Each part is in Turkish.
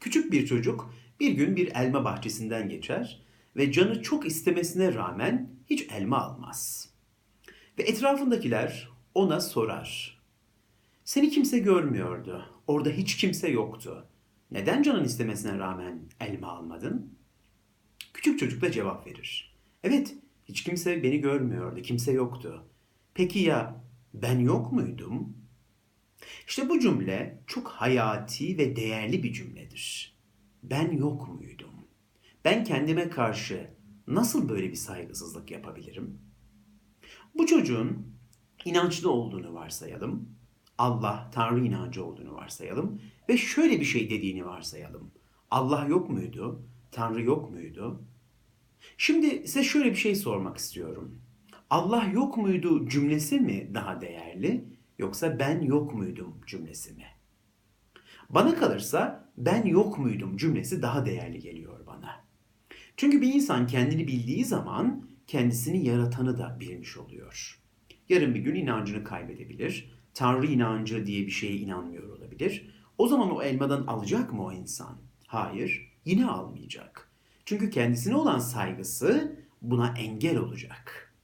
Küçük bir çocuk bir gün bir elma bahçesinden geçer ve canı çok istemesine rağmen hiç elma almaz. Ve etrafındakiler ona sorar. Seni kimse görmüyordu. Orada hiç kimse yoktu. Neden canın istemesine rağmen elma almadın? Küçük çocuk da cevap verir. Evet, hiç kimse beni görmüyordu, kimse yoktu. Peki ya ben yok muydum? İşte bu cümle çok hayati ve değerli bir cümledir. Ben yok muydum? Ben kendime karşı nasıl böyle bir saygısızlık yapabilirim? Bu çocuğun inançlı olduğunu varsayalım. Allah, Tanrı inancı olduğunu varsayalım. Ve şöyle bir şey dediğini varsayalım. Allah yok muydu? Tanrı yok muydu? Şimdi size şöyle bir şey sormak istiyorum. Allah yok muydu cümlesi mi daha değerli yoksa ben yok muydum cümlesi mi? Bana kalırsa ben yok muydum cümlesi daha değerli geliyor bana. Çünkü bir insan kendini bildiği zaman kendisini yaratanı da bilmiş oluyor. Yarın bir gün inancını kaybedebilir. Tanrı inancı diye bir şeye inanmıyor olabilir. O zaman o elmadan alacak mı o insan? Hayır, yine almayacak. Çünkü kendisine olan saygısı buna engel olacak.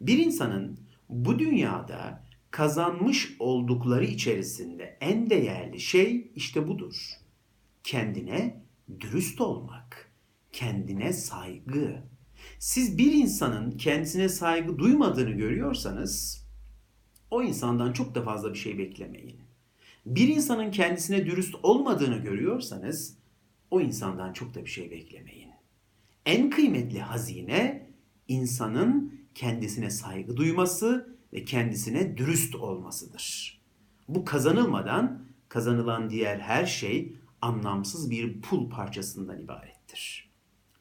Bir insanın bu dünyada kazanmış oldukları içerisinde en değerli şey işte budur. Kendine dürüst olmak, kendine saygı. Siz bir insanın kendisine saygı duymadığını görüyorsanız o insandan çok da fazla bir şey beklemeyin. Bir insanın kendisine dürüst olmadığını görüyorsanız o insandan çok da bir şey beklemeyin. En kıymetli hazine insanın kendisine saygı duyması ve kendisine dürüst olmasıdır. Bu kazanılmadan kazanılan diğer her şey anlamsız bir pul parçasından ibarettir.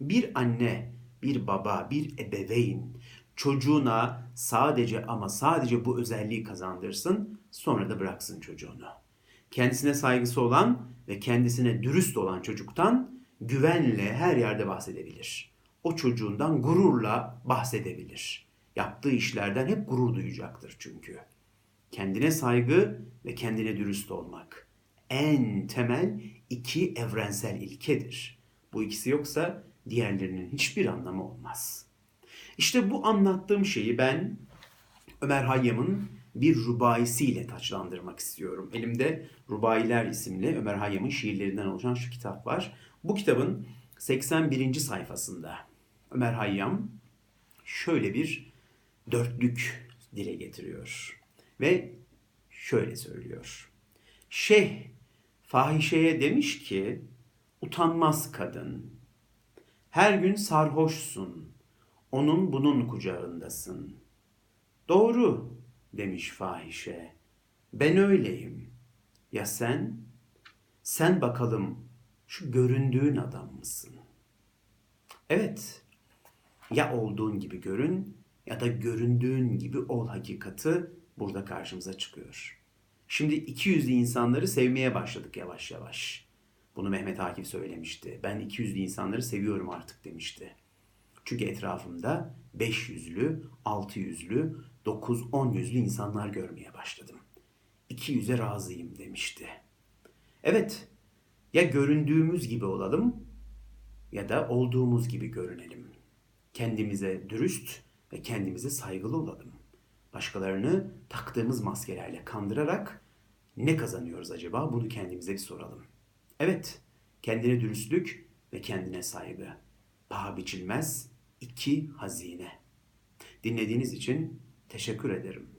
Bir anne, bir baba, bir ebeveyn çocuğuna sadece ama sadece bu özelliği kazandırsın, sonra da bıraksın çocuğunu. Kendisine saygısı olan ve kendisine dürüst olan çocuktan güvenle her yerde bahsedebilir. O çocuğundan gururla bahsedebilir. Yaptığı işlerden hep gurur duyacaktır çünkü. Kendine saygı ve kendine dürüst olmak en temel iki evrensel ilkedir. Bu ikisi yoksa diğerlerinin hiçbir anlamı olmaz. İşte bu anlattığım şeyi ben Ömer Hayyam'ın bir rubayisiyle taçlandırmak istiyorum. Elimde Rubayiler isimli Ömer Hayyam'ın şiirlerinden oluşan şu kitap var. Bu kitabın 81. sayfasında Ömer Hayyam şöyle bir dörtlük dile getiriyor. Ve şöyle söylüyor. Şeyh fahişeye demiş ki utanmaz kadın. Her gün sarhoşsun. Onun bunun kucağındasın. Doğru demiş fahişe. Ben öyleyim. Ya sen? Sen bakalım şu göründüğün adam mısın? Evet. Ya olduğun gibi görün ya da göründüğün gibi ol hakikati burada karşımıza çıkıyor. Şimdi 200'lü insanları sevmeye başladık yavaş yavaş. Bunu Mehmet Akif söylemişti. Ben 200'lü insanları seviyorum artık demişti. Çünkü etrafımda 500'lü, 600'lü, 9-10 yüzlü insanlar görmeye başladım. 200'e razıyım demişti. Evet, ya göründüğümüz gibi olalım ya da olduğumuz gibi görünelim. Kendimize dürüst ve kendimize saygılı olalım. Başkalarını taktığımız maskelerle kandırarak ne kazanıyoruz acaba? Bunu kendimize bir soralım. Evet, kendine dürüstlük ve kendine saygı. Paha biçilmez iki hazine. Dinlediğiniz için teşekkür ederim.